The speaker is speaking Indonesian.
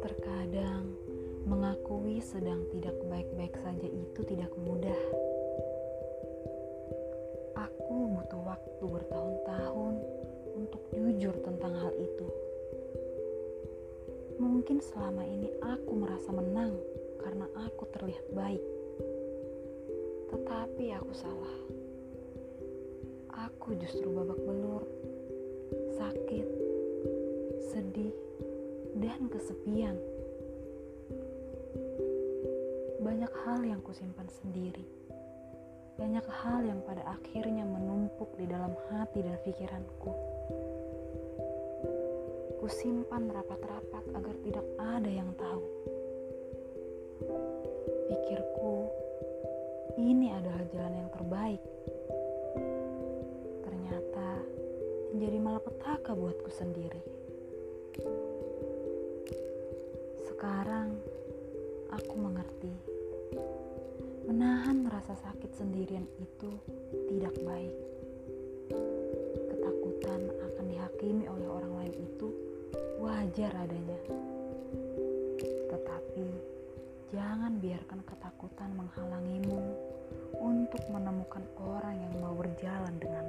Terkadang mengakui sedang tidak baik-baik saja itu tidak mudah. Aku butuh waktu bertahun-tahun untuk jujur tentang hal itu. Mungkin selama ini aku merasa menang karena aku terlihat baik. Tetapi aku salah. Aku justru babak belur, sakit, sedih, dan kesepian. Banyak hal yang kusimpan sendiri. Banyak hal yang pada akhirnya menumpuk di dalam hati dan pikiranku. Kusimpan rapat-rapat agar tidak ada yang tahu. Pikirku, ini adalah jalan yang terbaik. Menjadi malapetaka buatku sendiri. Sekarang aku mengerti. Menahan rasa sakit sendirian itu tidak baik. Ketakutan akan dihakimi oleh orang lain itu wajar adanya. Tetapi jangan biarkan ketakutan menghalangimu untuk menemukan orang yang mau berjalan denganmu.